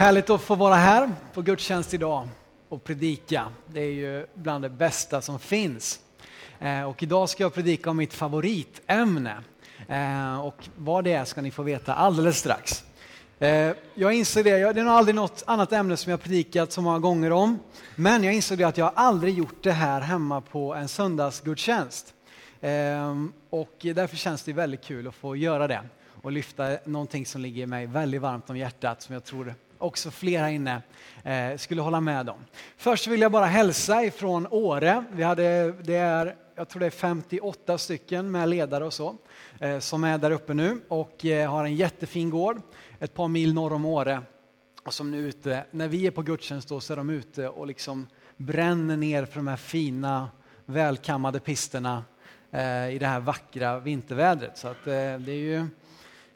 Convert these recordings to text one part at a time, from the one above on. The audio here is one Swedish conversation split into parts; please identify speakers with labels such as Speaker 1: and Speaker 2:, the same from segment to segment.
Speaker 1: Härligt att få vara här på gudstjänst idag och predika. Det är ju bland det bästa som finns. Eh, och idag ska jag predika om mitt favoritämne. Eh, och vad det är ska ni få veta alldeles strax. Eh, jag inser det, det är nog aldrig något annat ämne som jag predikat så många gånger om. Men jag inser det att jag aldrig gjort det här hemma på en söndagsgudstjänst. Och därför känns det väldigt kul att få göra det och lyfta någonting som ligger mig väldigt varmt om hjärtat som jag tror också flera inne eh, skulle hålla med om. Först vill jag bara hälsa ifrån Åre. Vi hade, det är, jag tror det är 58 stycken med ledare och så eh, som är där uppe nu och eh, har en jättefin gård ett par mil norr om Åre. Och som nu ute, när vi är på gudstjänst då så är de ute och liksom bränner ner för de här fina välkammade pisterna eh, i det här vackra vintervädret. Så att, eh, det är ju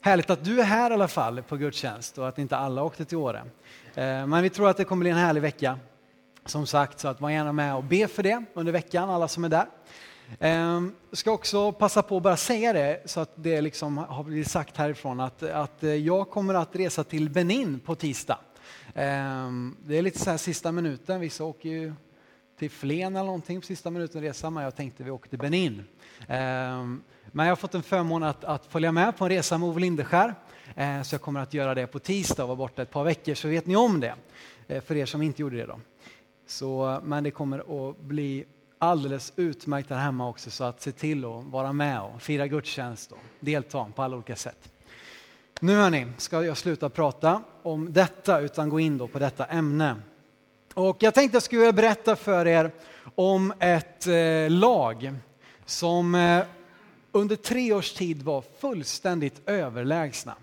Speaker 1: Härligt att du är här i alla fall på gudstjänst och att inte alla åkte till Åre. Eh, men vi tror att det kommer bli en härlig vecka. Som sagt, så att var gärna med och be för det under veckan, alla som är där. Jag ska också passa på att bara säga det så att det liksom har blivit sagt härifrån att, att eh, jag kommer att resa till Benin på tisdag. Det är lite så här sista minuten, vissa åker ju till Flen eller någonting på sista minuten resa, men jag tänkte vi åker till Benin. Men jag har fått en förmån att, att följa med på en resa med Ove Lindeskär. Eh, så jag kommer att göra det på tisdag och vara borta ett par veckor, så vet ni om det. Eh, för er som inte gjorde det. Då. Så, men det kommer att bli alldeles utmärkt här hemma också, så att se till att vara med och fira gudstjänst och delta på alla olika sätt. Nu hörni, ska jag sluta prata om detta utan gå in då på detta ämne. Och jag tänkte jag skulle berätta för er om ett eh, lag som eh, under tre års tid var fullständigt överlägsna.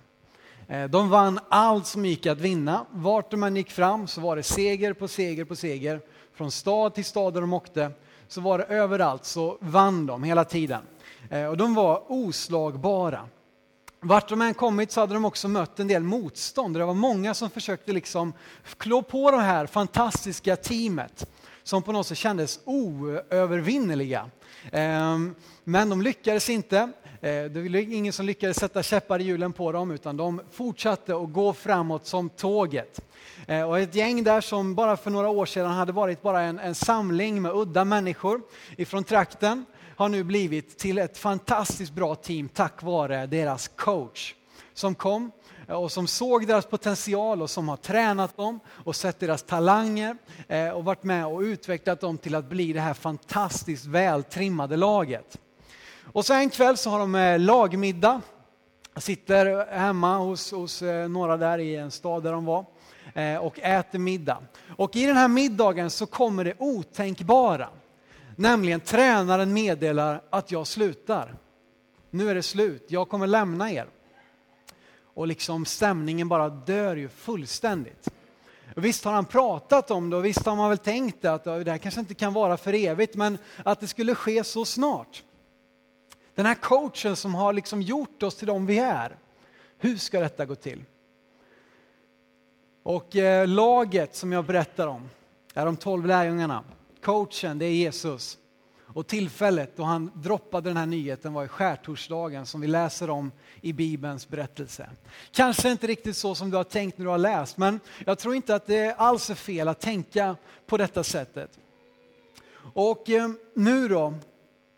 Speaker 1: Eh, de vann allt som gick att vinna. Vart de än gick fram så var det seger på seger på seger. Från stad till stad där de åkte så var det överallt så vann de hela tiden. Eh, och de var oslagbara. Vart de än kommit så hade de också mött en del motstånd. Det var många som försökte liksom klå på det här fantastiska teamet som på något sätt kändes oövervinneliga. Ehm, men de lyckades inte. Eh, det var ingen som lyckades sätta käppar i hjulen på dem utan de fortsatte att gå framåt som tåget. Eh, och ett gäng där som bara för några år sedan hade varit bara en, en samling med udda människor ifrån trakten har nu blivit till ett fantastiskt bra team tack vare deras coach som kom Eh, och som såg deras potential och som har tränat dem och sett deras talanger eh, och varit med och utvecklat dem till att bli det här fantastiskt vältrimmade laget. Och så en kväll så har de eh, lagmiddag. Sitter hemma hos, hos några där i en stad där de var och äter middag. Och i den här middagen så kommer det otänkbara. Nämligen tränaren meddelar att jag slutar. Nu är det slut, jag kommer lämna er och liksom stämningen bara dör ju fullständigt. Och visst har han pratat om det och visst har man väl tänkt att det här kanske inte kan vara för evigt, men att det skulle ske så snart. Den här coachen som har liksom gjort oss till de vi är, hur ska detta gå till? Och eh, laget som jag berättar om är de tolv lärjungarna. Coachen, det är Jesus. Och tillfället då han droppade den här nyheten var i skärtorsdagen som vi läser om i Bibelns berättelse. Kanske inte riktigt så som du har tänkt när du har läst, men jag tror inte att det alls är fel att tänka på detta sättet. Och eh, nu då,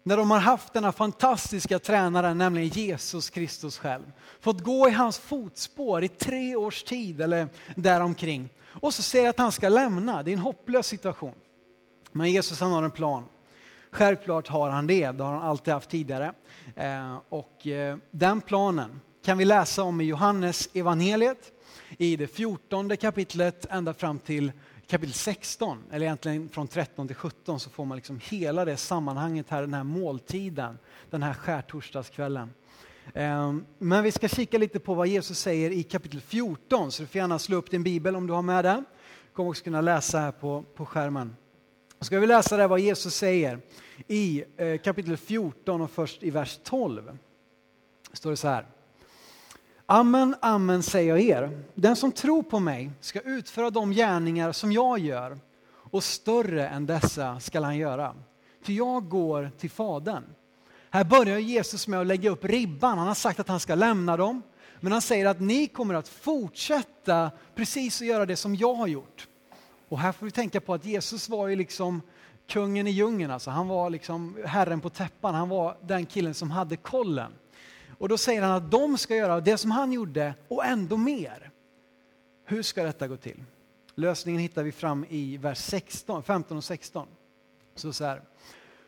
Speaker 1: när de har haft denna fantastiska tränare, nämligen Jesus Kristus själv, fått gå i hans fotspår i tre års tid eller däromkring. Och så säger att han ska lämna, det är en hopplös situation. Men Jesus han har en plan. Självklart har han det, det har han alltid haft tidigare. Eh, och eh, den planen kan vi läsa om i Johannes evangeliet i det 14 kapitlet ända fram till kapitel 16, eller egentligen från 13 till 17 så får man liksom hela det sammanhanget här, den här måltiden, den här skärtorsdagskvällen. Eh, men vi ska kika lite på vad Jesus säger i kapitel 14, så du får gärna slå upp din bibel om du har med den. Du kommer också kunna läsa här på, på skärmen. Ska vi läsa där vad Jesus säger i eh, kapitel 14 och först i vers 12. står det så här. Amen, amen säger jag er. Den som tror på mig ska utföra de gärningar som jag gör och större än dessa skall han göra. För jag går till Fadern. Här börjar Jesus med att lägga upp ribban. Han har sagt att han ska lämna dem, Men han säger att ni kommer att fortsätta precis att göra det som jag har gjort. Och här får vi tänka på att Jesus var ju liksom kungen i djungeln, alltså. han var liksom herren på täppan, han var den killen som hade kollen. Och då säger han att de ska göra det som han gjorde och ändå mer. Hur ska detta gå till? Lösningen hittar vi fram i vers 16, 15 och 16. Så, så här.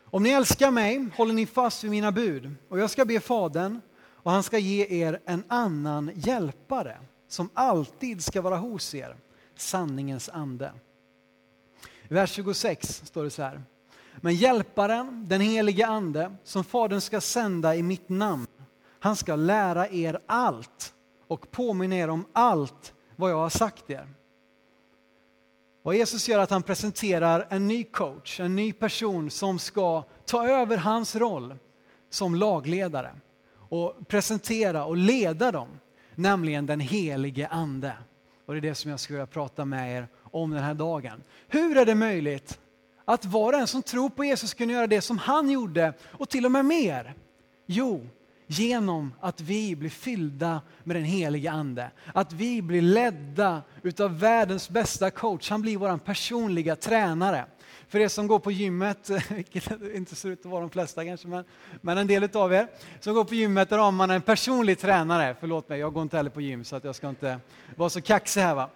Speaker 1: Om ni älskar mig håller ni fast vid mina bud och jag ska be Fadern och han ska ge er en annan hjälpare som alltid ska vara hos er, sanningens ande. I vers 26 står det så här. Men hjälparen, den helige ande, som Fadern ska sända i mitt namn, han ska lära er allt och påminna er om allt vad jag har sagt er. Vad Jesus gör att han presenterar en ny coach, en ny person som ska ta över hans roll som lagledare och presentera och leda dem, nämligen den helige ande. Och det är det som jag skulle vilja prata med er om den här dagen. Hur är det möjligt att var och en som tror på Jesus kunde göra det som han gjorde och till och med mer? Jo, genom att vi blir fyllda med den helige Ande. Att vi blir ledda utav världens bästa coach. Han blir vår personliga tränare. För er som går på gymmet, vilket inte ser ut att vara de flesta kanske, men, men en del av er som går på gymmet, där har man en personlig tränare. Förlåt mig, jag går inte heller på gym så att jag ska inte vara så kaxig här. Va?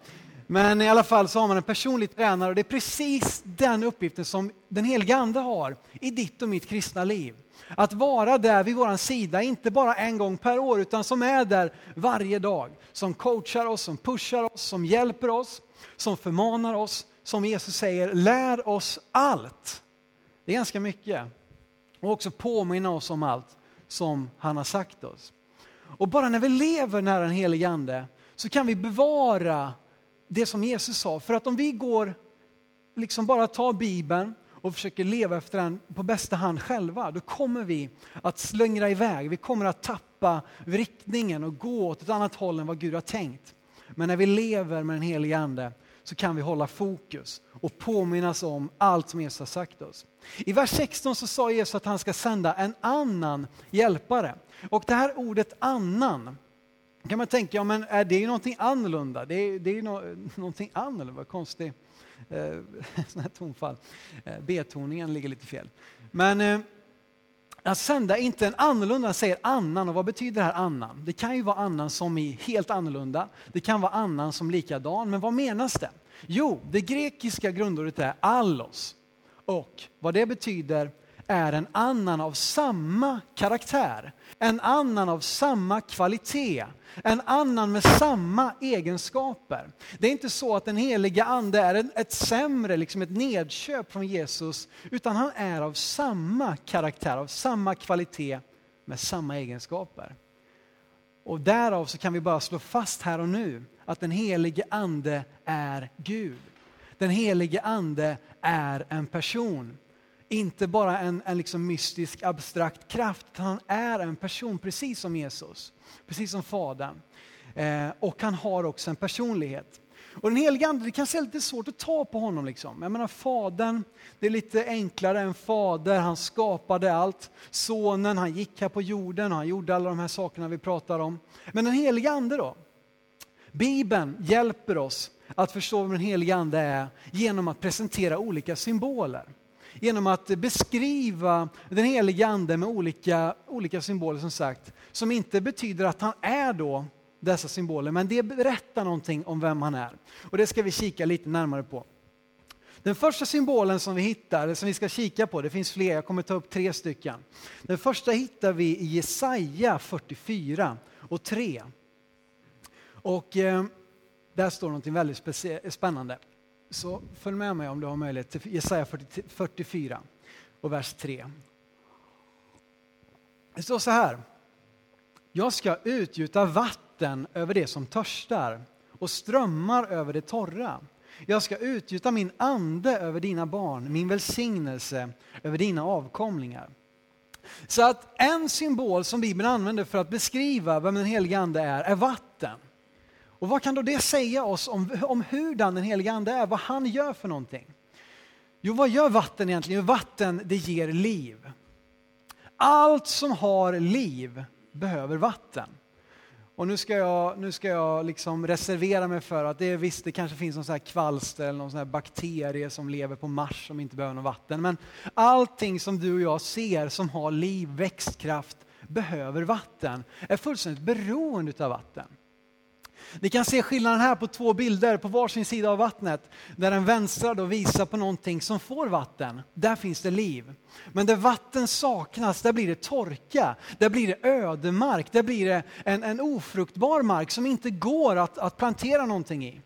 Speaker 1: Men i alla fall så har man en personlig tränare och det är precis den uppgiften som den heliga Ande har i ditt och mitt kristna liv. Att vara där vid vår sida, inte bara en gång per år, utan som är där varje dag. Som coachar oss, som pushar oss, som hjälper oss, som förmanar oss. Som Jesus säger, lär oss allt. Det är ganska mycket. Och också påminna oss om allt som han har sagt oss. Och bara när vi lever nära den helige Ande så kan vi bevara det som Jesus sa. För att om vi går, liksom bara tar Bibeln och försöker leva efter den på bästa hand själva, då kommer vi att slängra iväg. Vi kommer att tappa riktningen och gå åt ett annat håll än vad Gud har tänkt. Men när vi lever med den helige Ande så kan vi hålla fokus och påminnas om allt som Jesus har sagt oss. I vers 16 så sa Jesus att han ska sända en annan hjälpare. Och det här ordet annan kan man tänka, ja men är det någonting annorlunda? Det är, det är no, någonting annorlunda, vad konstigt eh, sån här tonfall. Eh, betoningen ligger lite fel. Men eh, att sända inte en annorlunda, säger annan. Och vad betyder det här annan? Det kan ju vara annan som i helt annorlunda. Det kan vara annan som likadan. Men vad menas det? Jo, det grekiska grundordet är allos. Och vad det betyder är en annan av samma karaktär, en annan av samma kvalitet, en annan med samma egenskaper. Det är inte så att den heliga ande är ett sämre, liksom ett nedköp från Jesus, utan han är av samma karaktär, av samma kvalitet, med samma egenskaper. Och därav så kan vi bara slå fast här och nu att den helige ande är Gud. Den helige ande är en person inte bara en, en liksom mystisk abstrakt kraft, utan han är en person precis som Jesus, precis som Fadern. Eh, och han har också en personlighet. Och den helige Ande, det kan se lite svårt att ta på honom. Liksom. Jag menar Fadern, det är lite enklare än Fader, han skapade allt. Sonen, han gick här på jorden, han gjorde alla de här sakerna vi pratar om. Men den helige Ande då? Bibeln hjälper oss att förstå vem den helige Ande är genom att presentera olika symboler genom att beskriva den helige Ande med olika, olika symboler som sagt, som inte betyder att han är då dessa symboler, men det berättar någonting om vem han är. Och det ska vi kika lite närmare på. Den första symbolen som vi hittar, som vi ska kika på, det finns fler, jag kommer ta upp tre stycken. Den första hittar vi i Jesaja 44 och 3. Och eh, där står något väldigt spännande. Så följ med mig om du har möjlighet till Jesaja 44 och vers 3. Det står så här. Jag ska utgjuta vatten över det som törstar och strömmar över det torra. Jag ska utgjuta min ande över dina barn, min välsignelse över dina avkomlingar. Så att en symbol som Bibeln använder för att beskriva vem den helige Ande är, är vatten. Och vad kan då det säga oss om, om hur den helige Ande är, vad han gör för någonting? Jo, vad gör vatten egentligen? Jo, vatten det ger liv. Allt som har liv behöver vatten. Och nu ska jag, nu ska jag liksom reservera mig för att det är visst, det kanske finns någon sån här kvalster eller någon sån här bakterie som lever på Mars som inte behöver något vatten. Men allting som du och jag ser som har liv, växtkraft, behöver vatten, är fullständigt beroende av vatten. Ni kan se skillnaden här på två bilder på varsin sida av vattnet. Där den vänstra då visar på någonting som får vatten. Där finns det liv. Men där vatten saknas, där blir det torka. Där blir det ödemark. Där blir det en, en ofruktbar mark som inte går att, att plantera någonting i.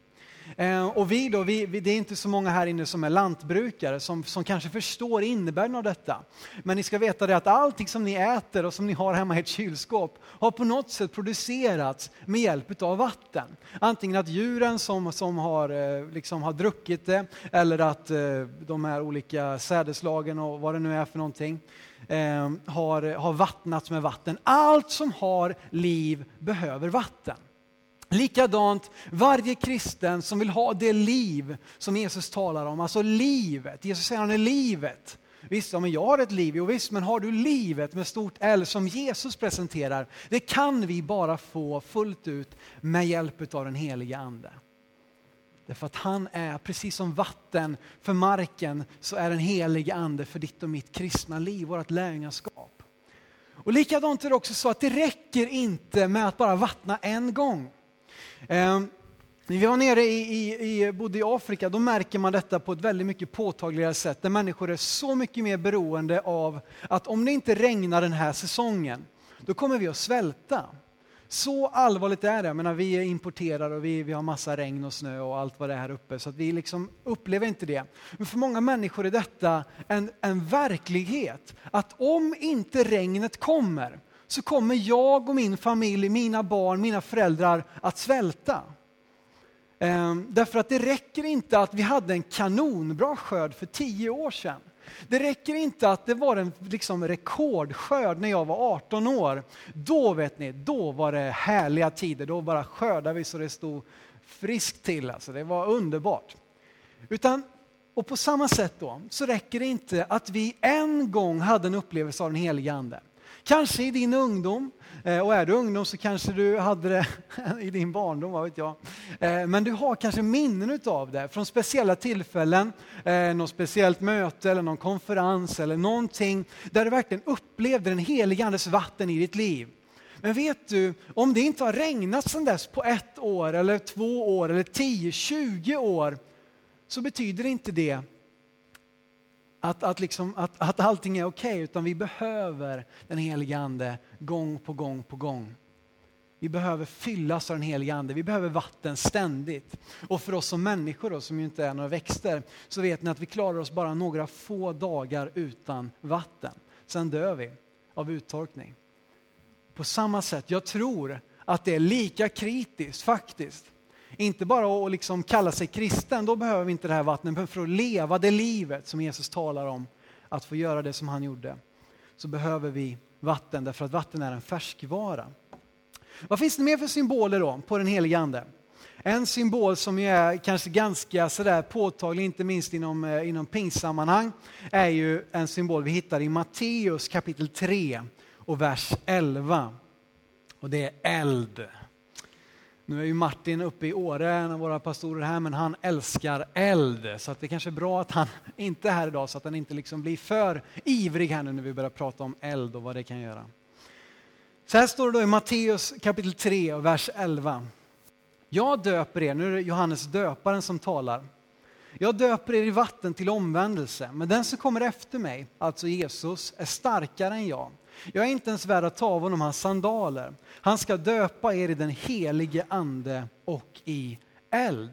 Speaker 1: Eh, och vi då, vi, vi, det är inte så många här inne som är lantbrukare som, som kanske förstår innebörden av detta. Men ni ska veta det att allting som ni äter och som ni har hemma i ert kylskåp har på något sätt producerats med hjälp av vatten. Antingen att djuren som, som har, eh, liksom har druckit det eller att eh, de här olika sädeslagen och vad det nu är för någonting eh, har, har vattnats med vatten. Allt som har liv behöver vatten. Likadant, varje kristen som vill ha det liv som Jesus talar om, alltså livet. Jesus säger han är livet. Visst, ja, men jag har ett liv, jo visst, men har du livet med stort L som Jesus presenterar, det kan vi bara få fullt ut med hjälp av den heliga Ande. Därför att han är, precis som vatten för marken, så är den helige Ande för ditt och mitt kristna liv, vårt lärjungaskap. Och likadant är det också så att det räcker inte med att bara vattna en gång. Ehm, när vi var nere i, i, i, bodde i Afrika, då märker man detta på ett väldigt mycket påtagligare sätt, där människor är så mycket mer beroende av att om det inte regnar den här säsongen, då kommer vi att svälta. Så allvarligt är det. Jag menar, vi är importerade och vi, vi har massa regn och snö och allt vad det är här uppe, så att vi liksom upplever inte det. Men för många människor är detta en, en verklighet, att om inte regnet kommer, så kommer jag och min familj, mina barn, mina föräldrar att svälta. Ehm, därför att det räcker inte att vi hade en kanonbra skörd för tio år sedan. Det räcker inte att det var en liksom rekordskörd när jag var 18 år. Då vet ni, då var det härliga tider. Då bara skördade vi så det stod friskt till. Alltså, det var underbart. Utan, och på samma sätt då, så räcker det inte att vi en gång hade en upplevelse av den Helige Ande. Kanske i din ungdom, eh, och är du ungdom så kanske du hade det i din barndom, vad vet jag. Eh, men du har kanske minnen av det från speciella tillfällen, eh, något speciellt möte eller någon konferens eller någonting där du verkligen upplevde den helige Andes vatten i ditt liv. Men vet du, om det inte har regnat sedan dess på ett år eller två år eller tio, tjugo år så betyder inte det att, att, liksom, att, att allting är okej, okay, utan vi behöver den helige Ande gång på gång på gång. Vi behöver fyllas av den helige Ande, vi behöver vatten ständigt. Och för oss som människor då, som ju inte är några växter, så vet ni att vi klarar oss bara några få dagar utan vatten. Sen dör vi av uttorkning. På samma sätt, jag tror att det är lika kritiskt faktiskt inte bara att liksom kalla sig kristen, då behöver vi inte det här vattnet, men för att leva det livet som Jesus talar om, att få göra det som han gjorde, så behöver vi vatten, därför att vatten är en färskvara. Vad finns det mer för symboler då på den helige Ande? En symbol som är kanske ganska sådär påtaglig, inte minst inom, eh, inom pingstsammanhang, är ju en symbol vi hittar i Matteus kapitel 3 och vers 11. Och det är eld. Nu är ju Martin uppe i Åre, en av våra pastorer här, men han älskar eld. Så att det kanske är bra att han inte är här idag så att han inte liksom blir för ivrig här nu när vi börjar prata om eld och vad det kan göra. Så här står det då i Matteus kapitel 3 och vers 11. Jag döper er, nu är det Johannes döparen som talar. Jag döper er i vatten till omvändelse, men den som kommer efter mig, alltså Jesus, är starkare än jag. Jag är inte ens värd att ta av honom hans sandaler. Han ska döpa er i den helige ande och i eld.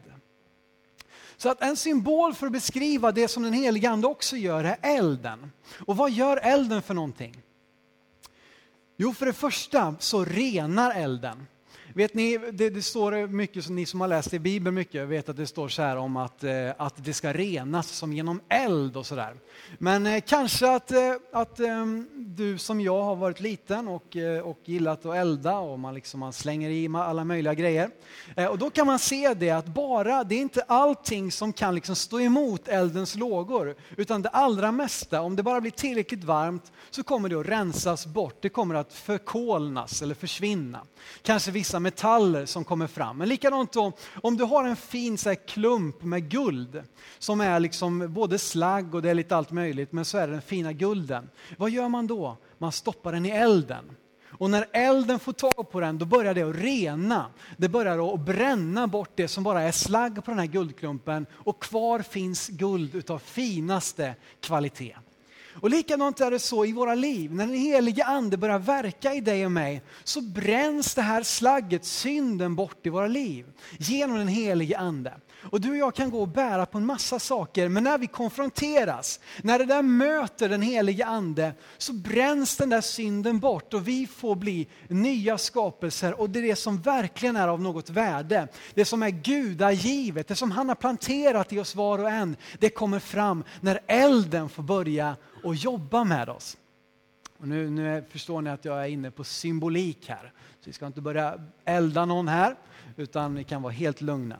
Speaker 1: Så att en symbol för att beskriva det som den helige ande också gör är elden. Och vad gör elden för någonting? Jo, för det första så renar elden. Vet ni, det, det, står mycket, ni som har läst i Bibeln mycket vet att det står så här om att, eh, att det ska renas som genom eld och sådär. Men eh, kanske att, eh, att ehm, du som jag har varit liten och, eh, och gillat att elda och man, liksom, man slänger i alla möjliga grejer. Och då kan man se det att bara, det är inte allting som kan liksom stå emot eldens lågor, utan det allra mesta, om det bara blir tillräckligt varmt så kommer det att rensas bort, det kommer att förkolnas eller försvinna. Kanske vissa metaller som kommer fram. Men likadant då, om du har en fin så här, klump med guld som är liksom både slagg och det är lite allt möjligt, men så är det den fina gulden. Vad gör man då? Man stoppar den i elden. Och när elden får tag på den, då börjar det att rena. Det börjar att bränna bort det som bara är slagg på den här guldklumpen och kvar finns guld utav finaste kvalitet. Och likadant är det så i våra liv. När den helige ande börjar verka i dig och mig så bränns det här slagget, synden, bort i våra liv. Genom den helige ande. Och du och jag kan gå och bära på en massa saker, men när vi konfronteras, när det där möter den helige ande, så bränns den där synden bort och vi får bli nya skapelser. Och det är det som verkligen är av något värde. Det som är gudagivet, det som han har planterat i oss var och en, det kommer fram när elden får börja och jobba med oss. Och nu, nu förstår ni att jag är inne på symbolik här. Så vi ska inte börja elda någon här, utan ni kan vara helt lugna.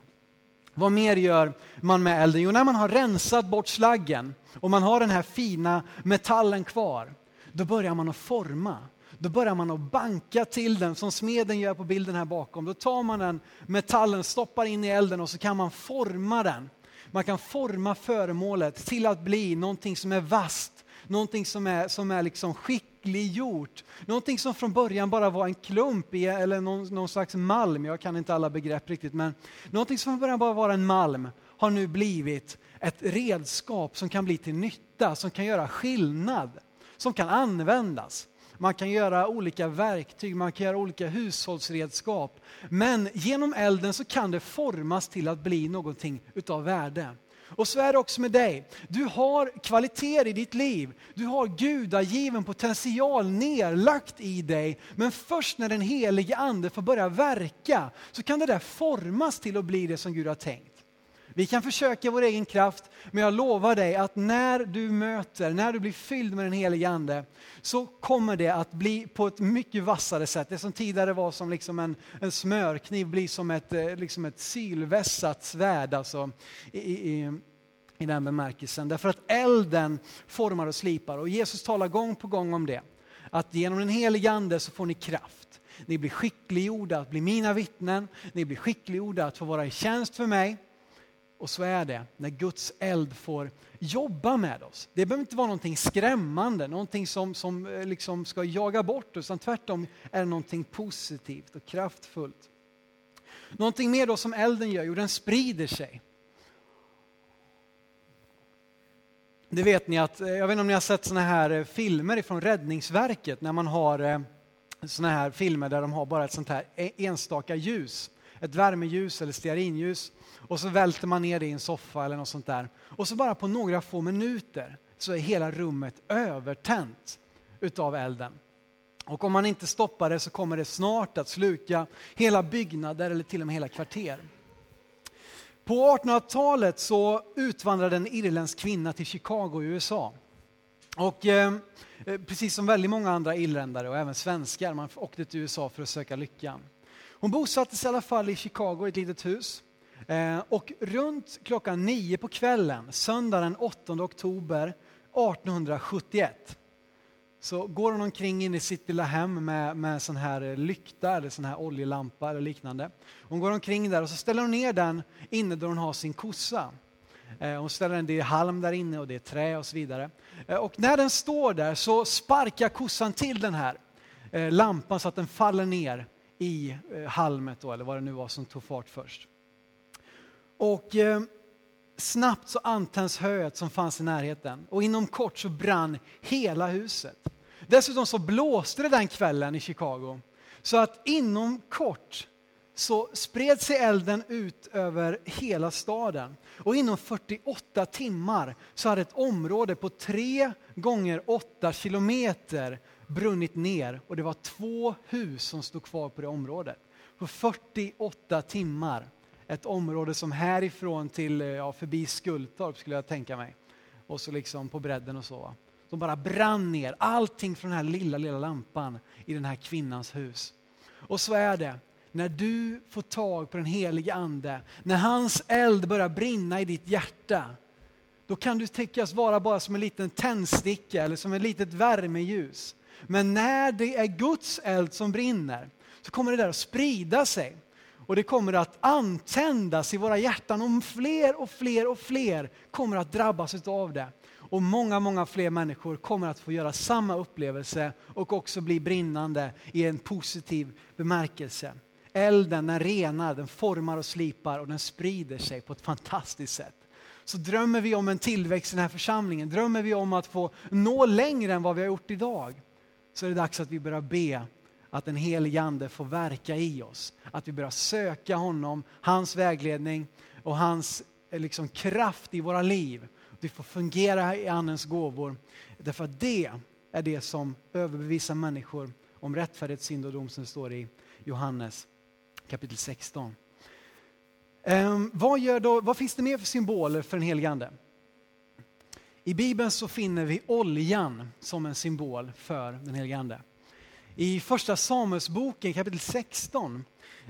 Speaker 1: Vad mer gör man med elden? Jo, när man har rensat bort slaggen och man har den här fina metallen kvar, då börjar man att forma. Då börjar man att banka till den som smeden gör på bilden här bakom. Då tar man den metallen, stoppar in i elden och så kan man forma den. Man kan forma föremålet till att bli någonting som är vasst, någonting som är, som är liksom bräckliggjort. Någonting som från början bara var en klump i, eller någon, någon slags malm, jag kan inte alla begrepp riktigt, men någonting som från början bara var en malm har nu blivit ett redskap som kan bli till nytta, som kan göra skillnad, som kan användas. Man kan göra olika verktyg, man kan göra olika hushållsredskap. Men genom elden så kan det formas till att bli någonting utav värde. Och så är det också med dig. Du har kvaliteter i ditt liv. Du har gudagiven potential nerlagt i dig. Men först när den helige ande får börja verka så kan det där formas till att bli det som Gud har tänkt. Vi kan försöka vår egen kraft, men jag lovar dig att när du möter, när du blir fylld med den helige Ande, så kommer det att bli på ett mycket vassare sätt. Det som tidigare var som liksom en, en smörkniv blir som ett, eh, liksom ett sylvässat svärd alltså, i, i, i den bemärkelsen. Därför att elden formar och slipar och Jesus talar gång på gång om det. Att genom den helige Ande så får ni kraft. Ni blir skickliggjorda att bli mina vittnen, ni blir skickliggjorda att få vara i tjänst för mig. Och så är det när Guds eld får jobba med oss. Det behöver inte vara någonting skrämmande, någonting som, som eh, liksom ska jaga bort oss, utan tvärtom är det någonting positivt och kraftfullt. Någonting mer då som elden gör, jo den sprider sig. Det vet ni att, eh, jag vet inte om ni har sett såna här eh, filmer från Räddningsverket när man har såna här filmer där de har bara ett sånt här e-, enstaka ljus. Ett värmeljus eller stearinljus och så välter man ner det i en soffa eller något sånt där. Och så bara på några få minuter så är hela rummet övertänt utav elden. Och om man inte stoppar det så kommer det snart att sluka hela byggnader eller till och med hela kvarter. På 1800-talet så utvandrade en irländsk kvinna till Chicago i USA. Och eh, eh, precis som väldigt många andra irländare och även svenskar, man åkte till USA för att söka lyckan. Hon bosatte sig i alla fall i Chicago i ett litet hus. Eh, och runt klockan nio på kvällen, söndagen den 8 oktober 1871, så går hon omkring in i sitt lilla hem med, med sån här lykta eller sån här oljelampa eller liknande. Hon går omkring där och så ställer hon ner den inne där hon har sin kossa. Eh, hon ställer den, det är halm där inne och det är trä och så vidare. Eh, och när den står där så sparkar kossan till den här lampan så att den faller ner i halmet då, eller vad det nu var som tog fart först. Och eh, snabbt så antänds höet som fanns i närheten och inom kort så brann hela huset. Dessutom så blåste det den kvällen i Chicago så att inom kort så spred sig elden ut över hela staden. Och inom 48 timmar så hade ett område på 3 gånger 8 kilometer brunnit ner och det var två hus som stod kvar på det området. På 48 timmar ett område som härifrån till, eh, ja, förbi Skultorp skulle jag tänka mig. Och så liksom på bredden och så. De bara brann ner, allting från den här lilla, lilla lampan i den här kvinnans hus. Och så är det när du får tag på den helige ande, när hans eld börjar brinna i ditt hjärta, då kan du tyckas vara bara som en liten tändsticka eller som ett litet värmeljus. Men när det är Guds eld som brinner så kommer det där att sprida sig. Och det kommer att antändas i våra hjärtan och fler och fler och fler kommer att drabbas av det. Och många, många fler människor kommer att få göra samma upplevelse och också bli brinnande i en positiv bemärkelse. Elden den renar, den formar och slipar och den sprider sig på ett fantastiskt sätt. Så drömmer vi om en tillväxt i den här församlingen, drömmer vi om att få nå längre än vad vi har gjort idag, så är det dags att vi börjar be att den helige Ande får verka i oss. Att vi börjar söka honom, hans vägledning och hans eh, liksom, kraft i våra liv. Att vi får fungera i Andens gåvor. Därför att det är det som överbevisar människor om rättfärdighet, synd och dom som det står i Johannes kapitel 16. Um, ehm, vad, gör då, vad finns det mer för symboler för den helige Ande? I Bibeln så finner vi oljan som en symbol för den helige Ande. I första Samuelsboken kapitel 16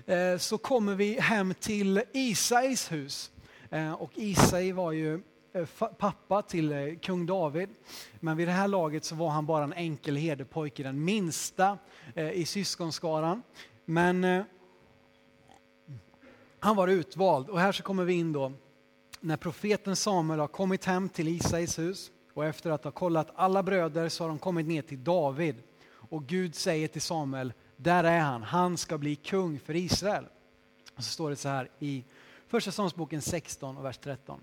Speaker 1: eh, så kommer vi hem till Isais hus. Eh, och Isai var ju eh, pappa till kung David. Men vid det här laget så var han bara en enkel herdepojke, den minsta i syskonskaran. Men han var utvald och här så kommer vi in då när profeten Samuel har kommit hem till Isais hus och efter att ha kollat alla bröder så har de kommit ner till David och Gud säger till Samuel, där är han, han ska bli kung för Israel. Och så står det så här i första Samuelsboken 16 och vers 13.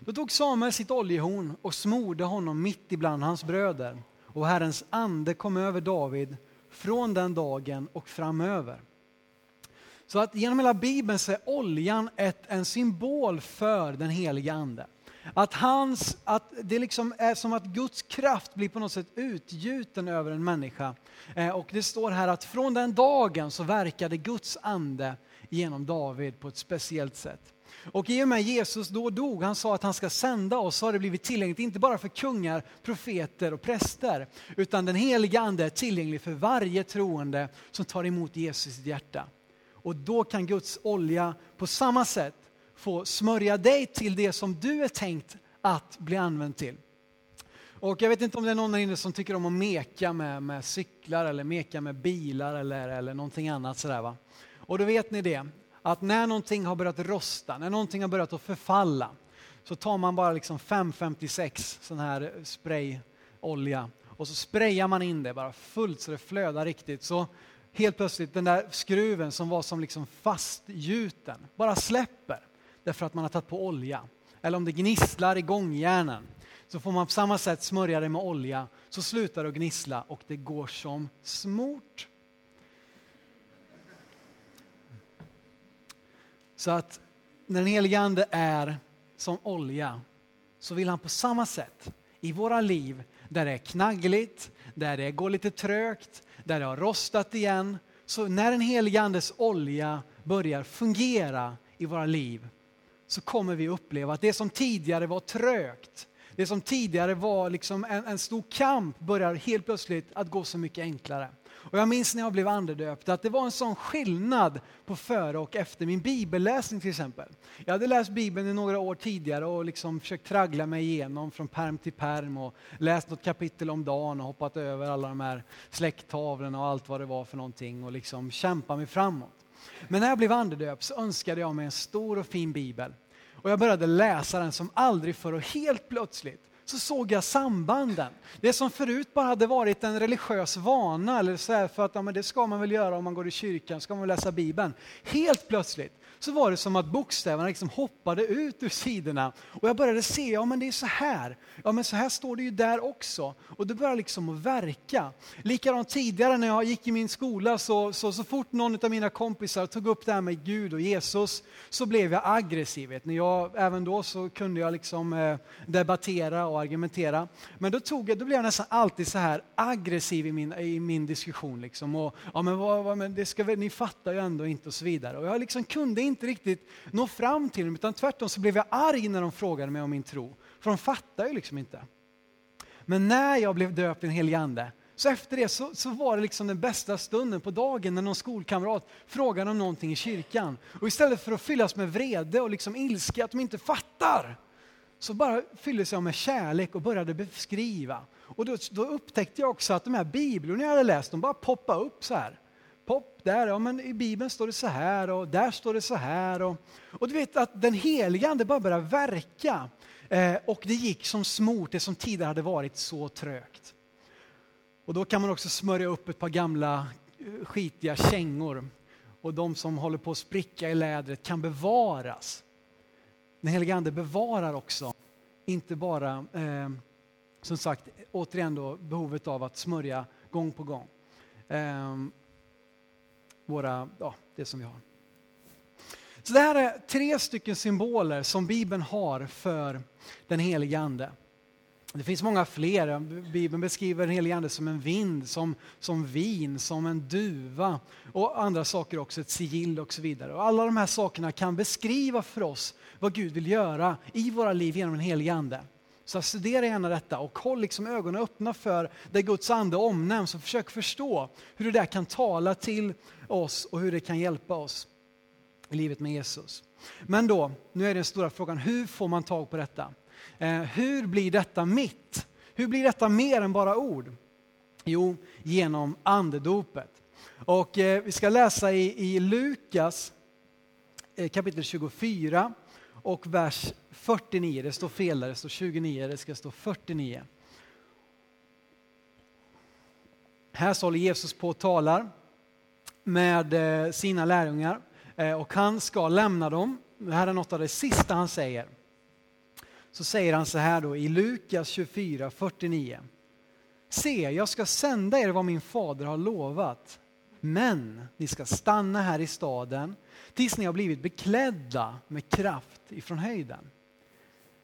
Speaker 1: Då tog Samuel sitt oljehorn och smorde honom mitt ibland hans bröder och Herrens ande kom över David från den dagen och framöver. Så att genom hela Bibeln så är oljan ett, en symbol för den heliga Ande. Att, hans, att det liksom är som att Guds kraft blir på något sätt utgjuten över en människa. Eh, och det står här att från den dagen så verkade Guds ande genom David på ett speciellt sätt. Och i och med Jesus då dog, han sa att han ska sända oss, så har det blivit tillgängligt inte bara för kungar, profeter och präster, utan den heliga ande är tillgänglig för varje troende som tar emot Jesus i sitt hjärta. Och då kan Guds olja på samma sätt få smörja dig till det som du är tänkt att bli använd till. Och jag vet inte om det är någon här inne som tycker om att meka med, med cyklar eller meka med bilar eller, eller någonting annat sådär va. Och då vet ni det, att när någonting har börjat rosta, när någonting har börjat att förfalla, så tar man bara liksom 556 sån här sprayolja och så sprayar man in det bara fullt så det flödar riktigt. Så helt plötsligt den där skruven som var som liksom fastgjuten bara släpper därför att man har tagit på olja. Eller om det gnisslar i gångjärnen så får man på samma sätt smörja det med olja så slutar det att gnissla och det går som smort. Så att när den helige Ande är som olja så vill han på samma sätt i våra liv där det är knaggligt, där det går lite trögt, där det har rostat igen. Så när den helige Andes olja börjar fungera i våra liv så kommer vi uppleva att det som tidigare var trögt, det som tidigare var liksom en, en stor kamp börjar helt plötsligt att gå så mycket enklare. Och jag minns när jag blev andedöpt att det var en sån skillnad på före och efter min bibelläsning till exempel. Jag hade läst bibeln i några år tidigare och liksom försökt traggla mig igenom från perm till perm och läst något kapitel om dagen och hoppat över alla de här släkttavlorna och allt vad det var för någonting och liksom kämpa mig framåt. Men när jag blev andedöpt så önskade jag mig en stor och fin bibel. Och jag började läsa den som aldrig förr och helt plötsligt så såg jag sambanden. Det som förut bara hade varit en religiös vana, eller så här, för att ja, men det ska man väl göra om man går i kyrkan, ska man läsa Bibeln. Helt plötsligt så var det som att bokstäverna liksom hoppade ut ur sidorna. Och jag började se, ja men det är så här. Ja men så här står det ju där också. Och det började liksom att verka. Likadant tidigare när jag gick i min skola så, så, så fort någon av mina kompisar tog upp det här med Gud och Jesus så blev jag aggressiv. Vet ni. Jag, även då så kunde jag liksom eh, debattera och argumentera. Men då, tog jag, då blev jag nästan alltid så här aggressiv i min, i min diskussion. Liksom. Och, ja, men, vad, vad, men det ska väl, ni fattar ju ändå inte och så vidare. Och jag liksom kunde inte riktigt nå fram till dem, utan tvärtom så blev jag arg när de frågade mig om min tro. För de fattar ju liksom inte. Men när jag blev döpt i den helige Ande, så efter det så, så, var det liksom den bästa stunden på dagen när någon skolkamrat frågade om någonting i kyrkan. Och istället för att fyllas med vrede och liksom ilska att de inte fattar, så bara fylldes jag med kärlek och började beskriva. Och då, då upptäckte jag också att de här bibelorna jag hade läst, de bara poppade upp så här pop, där, ja men i Bibeln står det så här och där står det så här. Och, och du vet att den heliga Ande bara började verka. Eh, och det gick som smort, det som tidigare hade varit så trögt. Och då kan man också smörja upp ett par gamla eh, skitiga kängor. Och de som håller på att spricka i lädret kan bevaras. Den heliga Ande bevarar också, inte bara eh, som sagt, återigen då behovet av att smörja gång på gång. Eh, våra, ja, det som vi har. Så det här är tre stycken symboler som Bibeln har för den helige Ande. Det finns många fler. Bibeln beskriver den helige Ande som en vind, som, som vin, som en duva och andra saker också, ett sigill och så vidare. Och alla de här sakerna kan beskriva för oss vad Gud vill göra i våra liv genom den helige Ande. Så studera gärna detta och håll liksom ögonen öppna för där Guds ande omnämns och försök förstå hur det där kan tala till oss och hur det kan hjälpa oss i livet med Jesus. Men då, nu är den stora frågan, hur får man tag på detta? Eh, hur blir detta mitt? Hur blir detta mer än bara ord? Jo, genom andedopet. Och eh, vi ska läsa i, i Lukas eh, kapitel 24 och vers 49. Det står fel där, det står 29, det ska stå 49. Här så håller Jesus på och talar med eh, sina lärjungar eh, och han ska lämna dem. Det här är något av det sista han säger. Så säger han så här då i Lukas 24, 49. Se, jag ska sända er vad min fader har lovat. Men ni ska stanna här i staden tills ni har blivit beklädda med kraft ifrån höjden.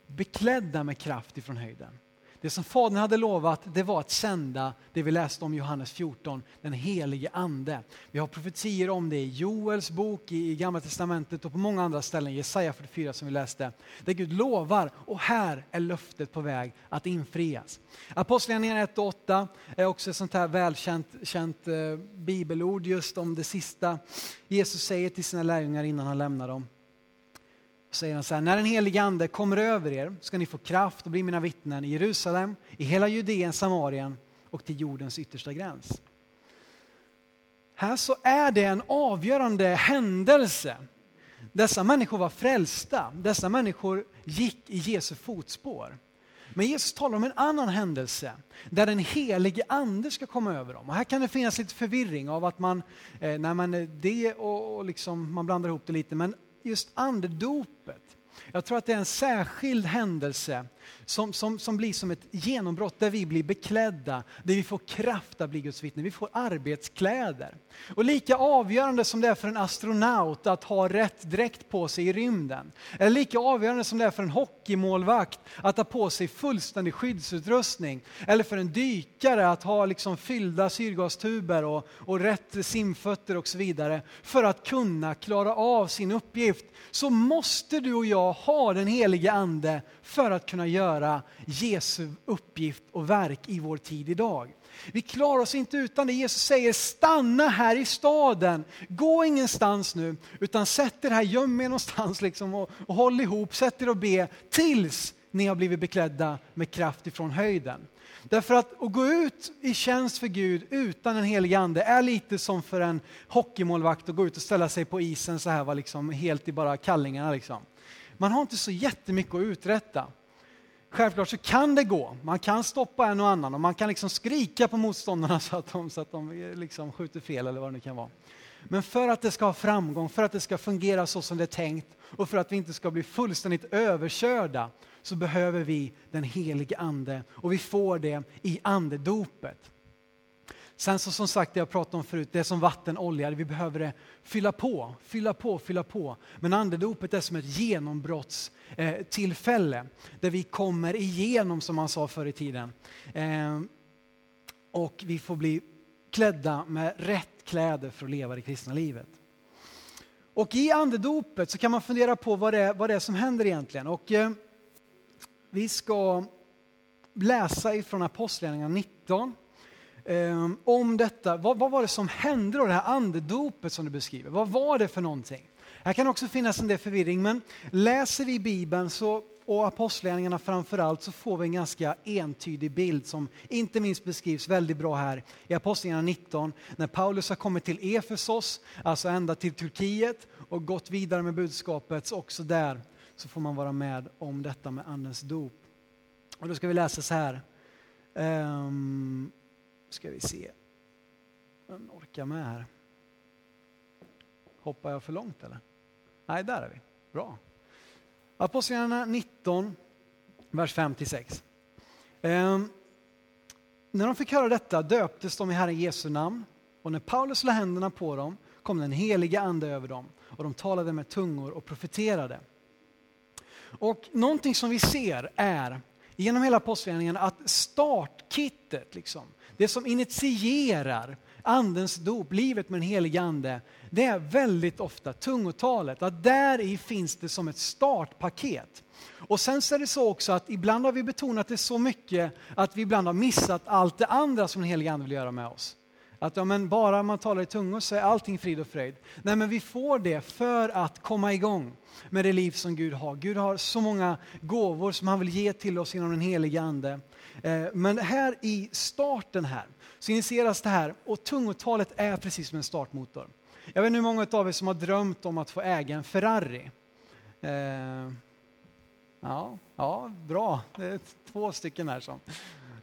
Speaker 1: Beklädda med kraft ifrån höjden. Det som Fadern hade lovat det var att sända det vi läste om i Johannes 14, den helige Ande. Vi har profetier om det i Joels bok, i Gamla Testamentet och på många andra ställen, Jesaja 44 som vi läste, där Gud lovar och här är löftet på väg att infrias. Apostlagärningarna 1 och 8 är också ett sånt här välkänt känt, eh, bibelord just om det sista Jesus säger till sina lärjungar innan han lämnar dem säger han så här, när den helige ande kommer över er ska ni få kraft och bli mina vittnen i Jerusalem, i hela Judeen, Samarien och till jordens yttersta gräns. Här så är det en avgörande händelse. Dessa människor var frälsta, dessa människor gick i Jesu fotspår. Men Jesus talar om en annan händelse där den helige ande ska komma över dem. Och här kan det finnas lite förvirring av att man, eh, när man eh, det och, och liksom, man blandar ihop det lite, men just andedopet. Jag tror att det är en särskild händelse som, som, som blir som ett genombrott där vi blir beklädda, där vi får kraft att bli Guds vittne. Vi får arbetskläder. Och lika avgörande som det är för en astronaut att ha rätt dräkt på sig i rymden, eller lika avgörande som det är för en hockeymålvakt att ha på sig fullständig skyddsutrustning, eller för en dykare att ha liksom fyllda syrgastuber och, och rätt simfötter och så vidare, för att kunna klara av sin uppgift, så måste du och jag ha den helige Ande för att kunna göra Jesu uppgift och verk i vår tid idag. Vi klarar oss inte utan det. Jesus säger stanna här i staden. Gå ingenstans nu utan sätt er här, göm er någonstans liksom och, och håll ihop, sätt er och be tills ni har blivit beklädda med kraft ifrån höjden. Därför att att gå ut i tjänst för Gud utan en helig ande är lite som för en hockeymålvakt att gå ut och ställa sig på isen så här, liksom helt i bara kallingarna. Liksom. Man har inte så jättemycket att uträtta. Självklart så kan det gå. Man kan stoppa en och annan och man kan liksom skrika på motståndarna så att de, så att de eh, liksom skjuter fel eller vad det nu kan vara. Men för att det ska ha framgång, för att det ska fungera så som det är tänkt och för att vi inte ska bli fullständigt överkörda så behöver vi den helige Ande och vi får det i andedopet. Sen så som sagt, det jag pratade om förut, det är som vatten, olja, vi behöver det fylla på, fylla på, fylla på. Men andedopet är som ett genombrottstillfälle eh, där vi kommer igenom, som man sa förr i tiden. Eh, och vi får bli klädda med rätt kläder för att leva det kristna livet. Och i andedopet så kan man fundera på vad det är, vad det är som händer egentligen. Och, eh, vi ska läsa ifrån Apostlagärningarna 19 eh, om detta. Vad, vad, var det som hände då, det här andedopet som du beskriver? Vad var det för någonting? Här kan också finnas en del förvirring, men läser vi Bibeln så och apostlagärningarna framförallt så får vi en ganska entydig bild som inte minst beskrivs väldigt bra här i Apostlagärningarna 19 när Paulus har kommit till Efesos, alltså ända till Turkiet och gått vidare med budskapet. Så också där så får man vara med om detta med Andens dop. Och då ska vi läsa så här. Um, ska vi se. Den orkar med här. Hoppar jag för långt eller? Nej, där är vi. Bra. Apostlagärningarna 19, vers 5-6. Ehm, när de fick höra detta döptes de i Herren Jesu namn och när Paulus lade händerna på dem kom den helige ande över dem och de talade med tungor och profeterade. Och någonting som vi ser är genom hela apostlagärningarna att startkittet, liksom, det som initierar andens dop, livet med den helige ande, det är väldigt ofta tungotalet. Att där i finns det som ett startpaket. Och sen så är det så också att ibland har vi betonat det så mycket att vi ibland har missat allt det andra som den helige ande vill göra med oss. Att ja, men bara man talar i tungor så är allting frid och fröjd. Nej men vi får det för att komma igång med det liv som Gud har. Gud har så många gåvor som han vill ge till oss genom den helige Ande. Eh, men här i starten här så initieras det här och tungotalet är precis som en startmotor. Jag vet inte hur många av er som har drömt om att få äga en Ferrari. Eh, ja, ja, bra. Det är två stycken här som.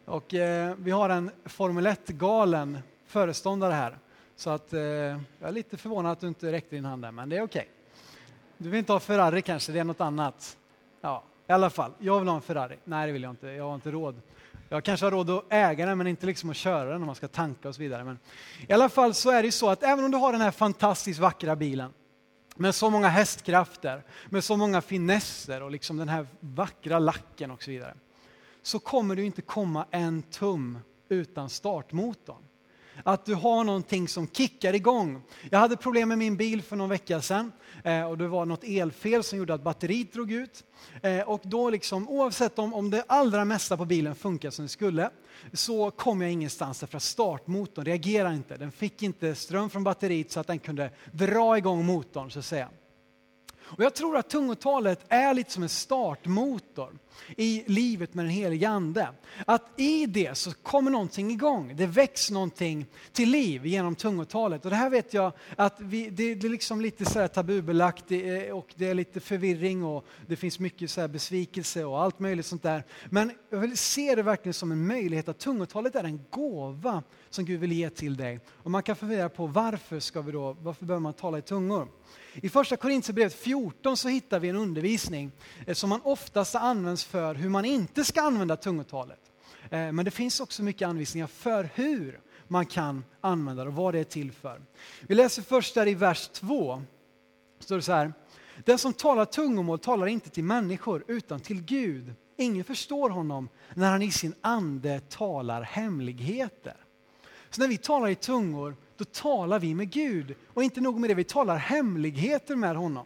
Speaker 1: Och eh, vi har en Formel 1-galen föreståndare här. Så att, eh, jag är lite förvånad att du inte räckte din hand där, men det är okej. Okay. Du vill inte ha Ferrari kanske, det är något annat. Ja, i alla fall, jag vill ha en Ferrari. Nej, det vill jag inte. Jag har inte råd. Jag kanske har råd att äga den men inte liksom att köra den om man ska tanka och så vidare. Men I alla fall så är det så att även om du har den här fantastiskt vackra bilen med så många hästkrafter, med så många finesser och liksom den här vackra lacken och så vidare. Så kommer du inte komma en tum utan startmotorn. Att du har någonting som kickar igång. Jag hade problem med min bil för någon vecka sedan eh, och det var något elfel som gjorde att batteriet drog ut. Eh, och då liksom, oavsett om, om det allra mesta på bilen funkar som det skulle så kom jag ingenstans därför att startmotorn reagerade inte. Den fick inte ström från batteriet så att den kunde dra igång motorn så att säga. Och jag tror att tungotalet är lite som en startmotor i livet med den helige Ande. Att i det så kommer någonting igång, det väcks någonting till liv genom tungotalet. Och det här vet jag att vi, det, det är liksom lite så tabubelagt eh, och det är lite förvirring och det finns mycket så besvikelse och allt möjligt sånt där. Men jag vill se det verkligen som en möjlighet att tungotalet är en gåva som Gud vill ge till dig. Och man kan fundera på varför ska vi då, varför behöver man tala i tungor? I första Korintierbrevet 14 så hittar vi en undervisning eh, som man oftast används för hur man inte ska använda tungotalet. Eh, men det finns också mycket anvisningar för hur man kan använda det och vad det är till för. Vi läser först där i vers 2. Står det så här. Den som talar tungomål talar inte till människor utan till Gud. Ingen förstår honom när han i sin ande talar hemligheter. Så när vi talar i tungor då talar vi med Gud. Och inte nog med det, vi talar hemligheter med honom.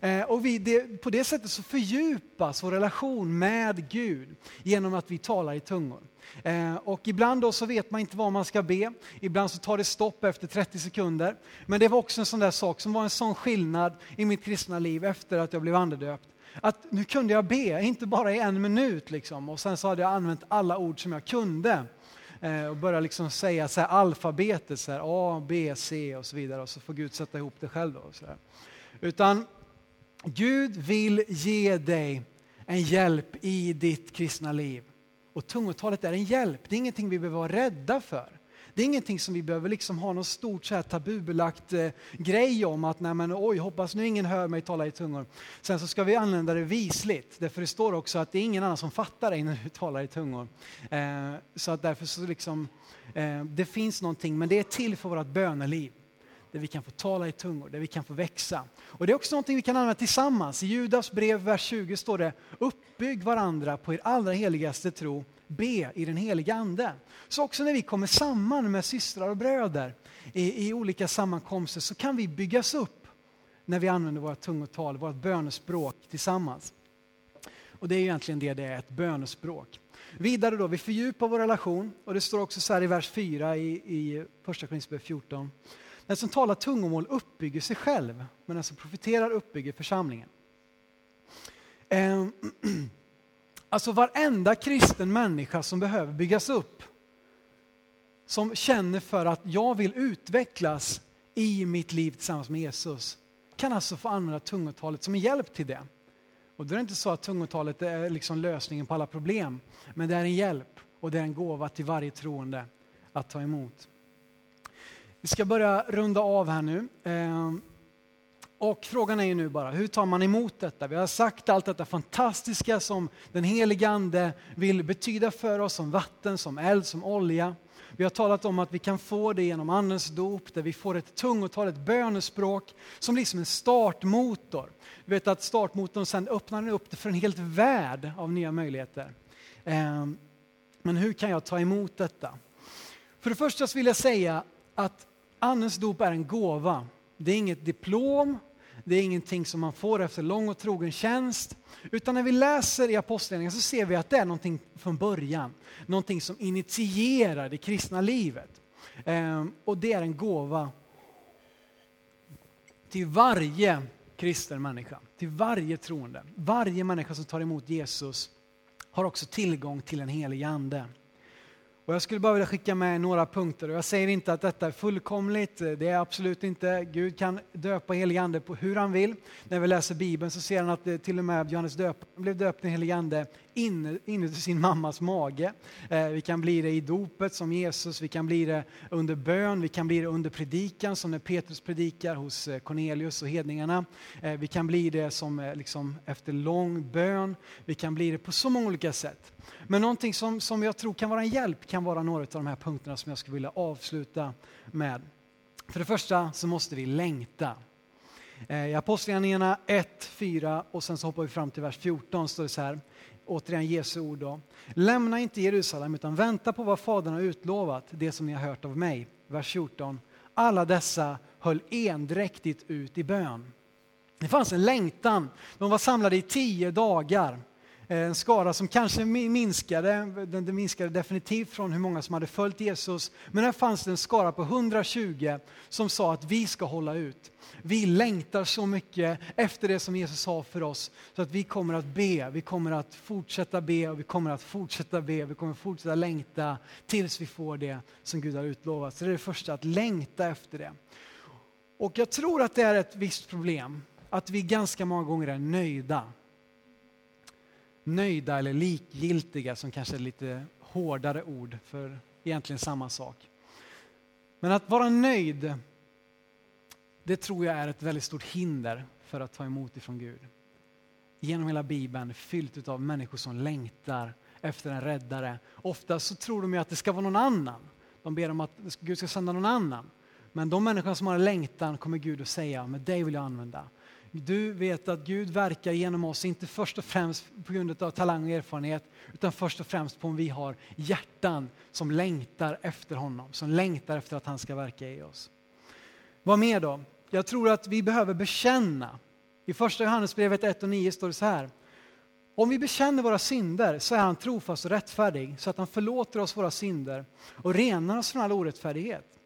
Speaker 1: Eh, och vi, det, på det sättet så fördjupas vår relation med Gud genom att vi talar i tungor. Eh, och ibland då så vet man inte vad man ska be, ibland så tar det stopp efter 30 sekunder. Men det var också en sån där sak som var en sån skillnad i mitt kristna liv efter att jag blev andedöpt. Att nu kunde jag be, inte bara i en minut liksom, och sen så hade jag använt alla ord som jag kunde. Eh, och börja liksom säga så här, alfabetet, så här, A, B, C och så vidare och så får Gud sätta ihop det själv. Då, så här. Utan Gud vill ge dig en hjälp i ditt kristna liv. Och tungotalet är en hjälp, det är ingenting vi behöver vara rädda för. Det är ingenting som vi behöver liksom ha någon stort så här tabubelagt eh, grej om att nej men oj, hoppas nu ingen hör mig tala i tungor. Sen så ska vi använda det visligt, därför det står också att det är ingen annan som fattar dig när du talar i tungor. Eh, så att därför så liksom, eh, det finns någonting, men det är till för vårt böneliv där vi kan få tala i tungor, där vi kan få växa. Och det är också någonting vi kan använda tillsammans. I Judas brev, vers 20 står det, uppbygg varandra på er allra heligaste tro be i den heliga Ande. Så också när vi kommer samman med systrar och bröder i, i olika sammankomster så kan vi byggas upp när vi använder våra tungotal, vårt bönespråk tillsammans. Och det är egentligen det det är, ett bönespråk. Vidare då, vi fördjupar vår relation och det står också så här i vers 4 i, i första Korinthierbrevet 14. Den som talar tungomål uppbygger sig själv, men den som profiterar uppbygger församlingen. Ehm, alltså varenda kristen människa som behöver byggas upp, som känner för att jag vill utvecklas i mitt liv tillsammans med Jesus, kan alltså få använda tungotalet som en hjälp till det. Och då är det inte så att tungotalet är liksom lösningen på alla problem, men det är en hjälp och det är en gåva till varje troende att ta emot. Vi ska börja runda av här nu. Ehm, och frågan är ju nu bara, hur tar man emot detta? Vi har sagt allt detta fantastiska som den helige Ande vill betyda för oss, som vatten, som eld, som olja. Vi har talat om att vi kan få det genom Andens dop, där vi får ett tungotal, ett bönespråk, som liksom en startmotor. Vi vet att startmotorn sen öppnar upp det för en helt värld av nya möjligheter. Ehm, men hur kan jag ta emot detta? För det första vill jag säga att Andens dop är en gåva. Det är inget diplom, det är ingenting som man får efter lång och trogen tjänst. Utan när vi läser i Apostlagärningarna så ser vi att det är någonting från början. Någonting som initierar det kristna livet. Ehm, och det är en gåva till varje kristen människa, till varje troende. Varje människa som tar emot Jesus har också tillgång till en helig ande. Och jag skulle bara vilja skicka med några punkter. Jag säger inte att detta är fullkomligt, det är absolut inte. Gud kan döpa helig ande på hur han vill. När vi läser Bibeln så ser han att till och med Johannes döparen blev döpt i helig ande inuti sin mammas mage. Eh, vi kan bli det i dopet som Jesus, vi kan bli det under bön, vi kan bli det under predikan som när Petrus predikar hos eh, Cornelius och hedningarna. Eh, vi kan bli det som liksom efter lång bön, vi kan bli det på så många olika sätt. Men någonting som, som jag tror kan vara en hjälp kan vara några av de här punkterna som jag skulle vilja avsluta med. För det första så måste vi längta. Eh, I Apostlagärningarna 1, 4 och sen så hoppar vi fram till vers 14 står det så här återigen Jesu ord då. Lämna inte Jerusalem utan vänta på vad Fadern har utlovat, det som ni har hört av mig. Vers 14. Alla dessa höll endräktigt ut i bön. Det fanns en längtan. De var samlade i tio dagar. Eh, en skara som kanske minskade, den minskade definitivt från hur många som hade följt Jesus. Men här fanns det en skara på 120 som sa att vi ska hålla ut. Vi längtar så mycket efter det som Jesus sa för oss så att vi kommer att be, vi kommer att fortsätta be och vi kommer att fortsätta be, vi kommer att fortsätta längta tills vi får det som Gud har utlovat. Så det är det första, att längta efter det. Och jag tror att det är ett visst problem, att vi ganska många gånger är nöjda nöjda eller likgiltiga som kanske är lite hårdare ord för egentligen samma sak. Men att vara nöjd, det tror jag är ett väldigt stort hinder för att ta emot ifrån Gud. Genom hela Bibeln fyllt av människor som längtar efter en räddare. Ofta så tror de ju att det ska vara någon annan. De ber om att Gud ska sända någon annan. Men de människor som har en längtan kommer Gud att säga, men dig vill jag använda. Du vet att Gud verkar genom oss, inte först och främst på grund av talang och erfarenhet, utan först och främst på om vi har hjärtan som längtar efter honom, som längtar efter att han ska verka i oss. Vad mer då? Jag tror att vi behöver bekänna. I första Johannesbrevet 1 och 9 står det så här. Om vi bekänner våra synder så är han trofast och rättfärdig så att han förlåter oss våra synder och renar oss från all orättfärdighet.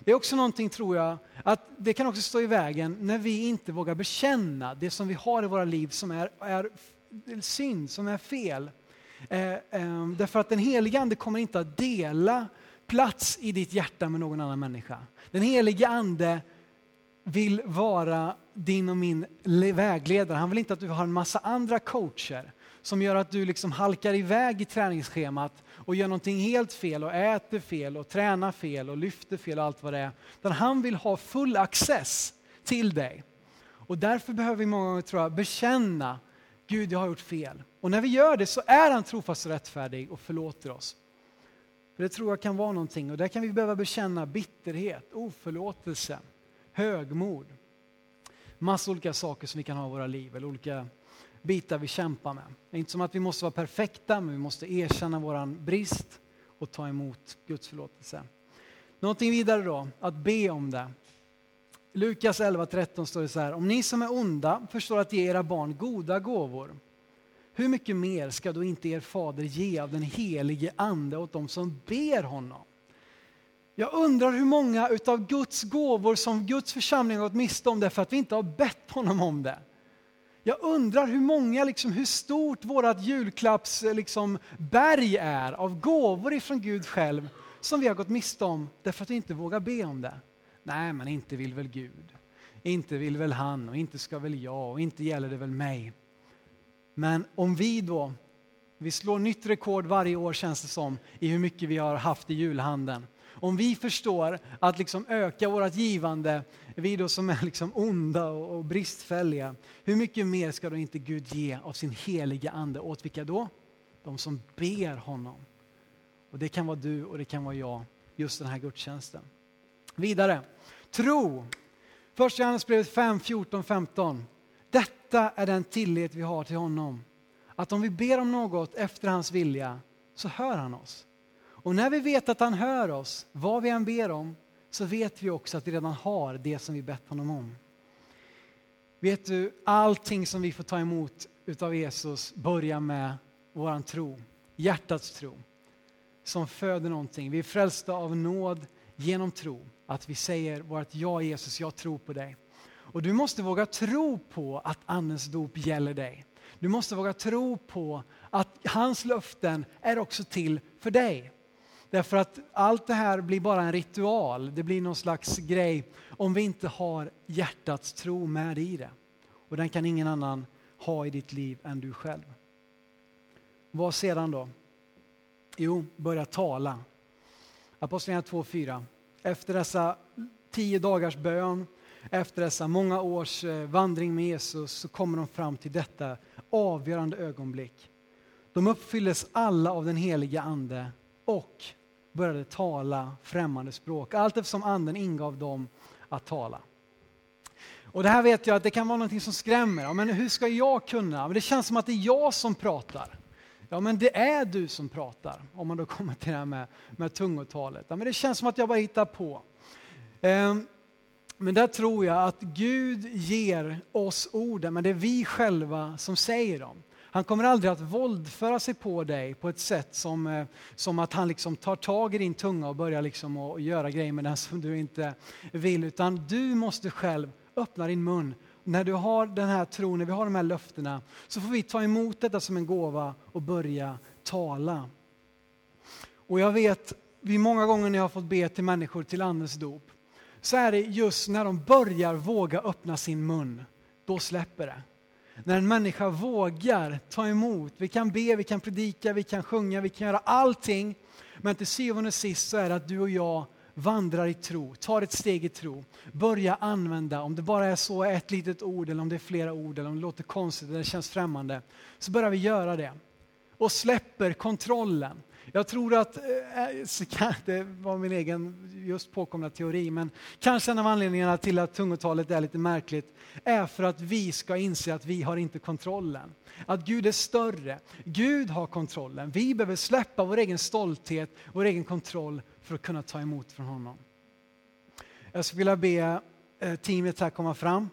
Speaker 1: Det är också någonting, tror jag, att det kan också stå i vägen när vi inte vågar bekänna det som vi har i våra liv som är, är synd, som är fel. Eh, eh, därför att den helige Ande kommer inte att dela plats i ditt hjärta med någon annan människa. Den helige Ande vill vara din och min vägledare. Han vill inte att du har en massa andra coacher som gör att du liksom halkar iväg i träningsschemat och gör någonting helt fel och äter fel och tränar fel och lyfter fel och allt vad det är. Utan han vill ha full access till dig. Och därför behöver vi många gånger tror jag, bekänna Gud, jag har gjort fel. Och när vi gör det så är han trofast och rättfärdig och förlåter oss. För Det tror jag kan vara någonting och där kan vi behöva bekänna bitterhet, oförlåtelse, högmod. Massa olika saker som vi kan ha i våra liv eller olika bitar vi kämpar med. Det är inte som att vi måste vara perfekta, men vi måste erkänna vår brist och ta emot Guds förlåtelse. Någonting vidare då, att be om det. Lukas 11.13 står det så här, om ni som är onda förstår att ge era barn goda gåvor, hur mycket mer ska då inte er fader ge av den helige ande åt dem som ber honom? Jag undrar hur många utav Guds gåvor som Guds församling har gått miste om därför att vi inte har bett honom om det jag undrar hur många, liksom, hur stort vårt julklappsberg eh, liksom, berg är av gåvor ifrån Gud själv som vi har gått miste om därför att vi inte vågar be om det. Nej, men inte vill väl Gud. Inte vill väl han och inte ska väl jag och inte gäller det väl mig. Men om vi då, vi slår nytt rekord varje år känns det som i hur mycket vi har haft i julhandeln. Om vi förstår att liksom öka vårt givande, vi då som är liksom onda och bristfälliga, hur mycket mer ska då inte Gud ge av sin heliga ande åt vilka då? De som ber honom. Och det kan vara du och det kan vara jag, just den här gudstjänsten. Vidare, tro. Första Johannesbrevet 5, 14, 15. Detta är den tillit vi har till honom. Att om vi ber om något efter hans vilja så hör han oss. Och när vi vet att han hör oss, vad vi än ber om, så vet vi också att vi redan har det som vi bett honom om. Vet du, allting som vi får ta emot utav Jesus börjar med våran tro, hjärtats tro, som föder någonting. Vi är frälsta av nåd genom tro, att vi säger vårt ja Jesus, jag tror på dig. Och du måste våga tro på att Andens dop gäller dig. Du måste våga tro på att hans löften är också till för dig. Därför att allt det här blir bara en ritual, det blir någon slags grej om vi inte har hjärtats tro med i det. Och den kan ingen annan ha i ditt liv än du själv. Vad sedan då? Jo, börja tala. Apostlagärningarna 2.4. Efter dessa tio dagars bön, efter dessa många års eh, vandring med Jesus så kommer de fram till detta avgörande ögonblick. De uppfylldes alla av den heliga ande och började tala främmande språk, allt eftersom anden ingav dem att tala. Och det här vet jag att det kan vara något som skrämmer. men hur ska jag kunna? Men det känns som att det är jag som pratar. Ja, men det är du som pratar, om man då kommer till det här med, med tungotalet. Ja, men det känns som att jag bara hittar på. Um, men där tror jag att Gud ger oss orden, men det är vi själva som säger dem. Han kommer aldrig att våldföra sig på dig på ett sätt som, eh, som att han liksom tar tag i din tunga och börjar liksom att göra grejer med den som du inte vill. Utan du måste själv öppna din mun. När du har den här tron, när vi har de här löftena, så får vi ta emot detta som en gåva och börja tala. Och jag vet, vi många gånger när jag har fått be till människor till Andens dop, så är det just när de börjar våga öppna sin mun, då släpper det. När en människa vågar ta emot, vi kan be, vi kan predika, vi kan sjunga, vi kan göra allting. Men till syvende och sist så är det att du och jag vandrar i tro, tar ett steg i tro, börjar använda, om det bara är så ett litet ord eller om det är flera ord eller om det låter konstigt eller känns främmande, så börjar vi göra det. Och släpper kontrollen. Jag tror att, eh, eh, det var min egen just påkomna teori, men kanske en av anledningarna till att tungotalet är lite märkligt är för att vi ska inse att vi har inte kontrollen. Att Gud är större. Gud har kontrollen. Vi behöver släppa vår egen stolthet, vår egen kontroll för att kunna ta emot från honom. Jag skulle vilja be eh, teamet här komma fram.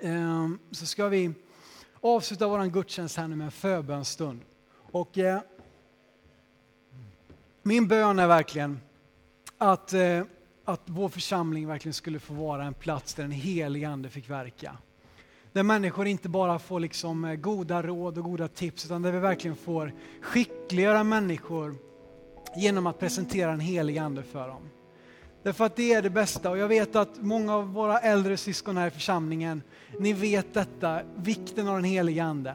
Speaker 1: Ehm, så ska vi avsluta vår gudstjänst här nu med en förbönstund. Och eh, min bön är verkligen att, eh, att vår församling verkligen skulle få vara en plats där den helige Ande fick verka. Där människor inte bara får liksom eh, goda råd och goda tips utan där vi verkligen får skickliggöra människor genom att presentera en helig Ande för dem. Därför att det är det bästa och jag vet att många av våra äldre syskon här i församlingen, ni vet detta, vikten av den helige Ande.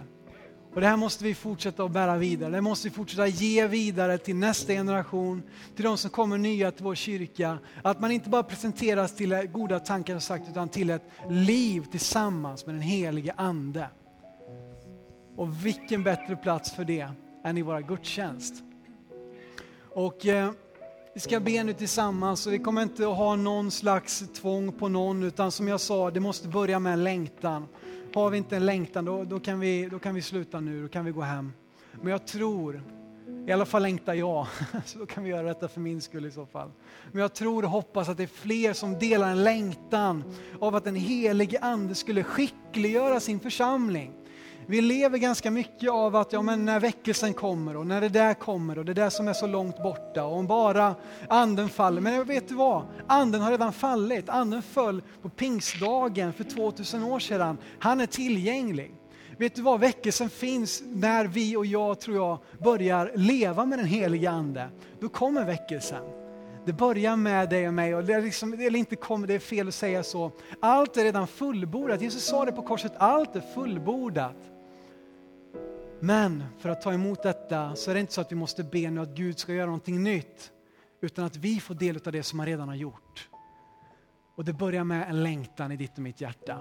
Speaker 1: Och det här måste vi fortsätta att bära vidare. Det måste vi fortsätta ge vidare till nästa generation, till de som kommer nya till vår kyrka. Att man inte bara presenteras till goda tankar sagt, utan till ett liv tillsammans med den helige Ande. Och vilken bättre plats för det än i våra gudstjänst. Och eh, vi ska be nu tillsammans och vi kommer inte att ha någon slags tvång på någon utan som jag sa, det måste börja med en längtan. Har vi inte en längtan då, då, kan vi, då kan vi sluta nu, då kan vi gå hem. Men jag tror, i alla fall längtar jag, så då kan vi göra detta för min skull i så fall. Men jag tror och hoppas att det är fler som delar en längtan av att den helige Ande skulle skickliggöra sin församling vi lever ganska mycket av att ja, men när väckelsen kommer och när det där kommer och det där som är så långt borta och om bara anden faller. Men vet du vad? Anden har redan fallit. Anden föll på pingstdagen för 2000 år sedan. Han är tillgänglig. Vet du vad, väckelsen finns när vi och jag, tror jag, börjar leva med den heliga Ande. Då kommer väckelsen. Det börjar med dig och mig, och det är, liksom, eller inte kommer, det är fel att säga så. Allt är redan fullbordat. Jesus sa det på korset, allt är fullbordat. Men för att ta emot detta så är det inte så att vi måste be nu att Gud ska göra någonting nytt, utan att vi får del av det som han redan har gjort. Och det börjar med en längtan i ditt och mitt hjärta.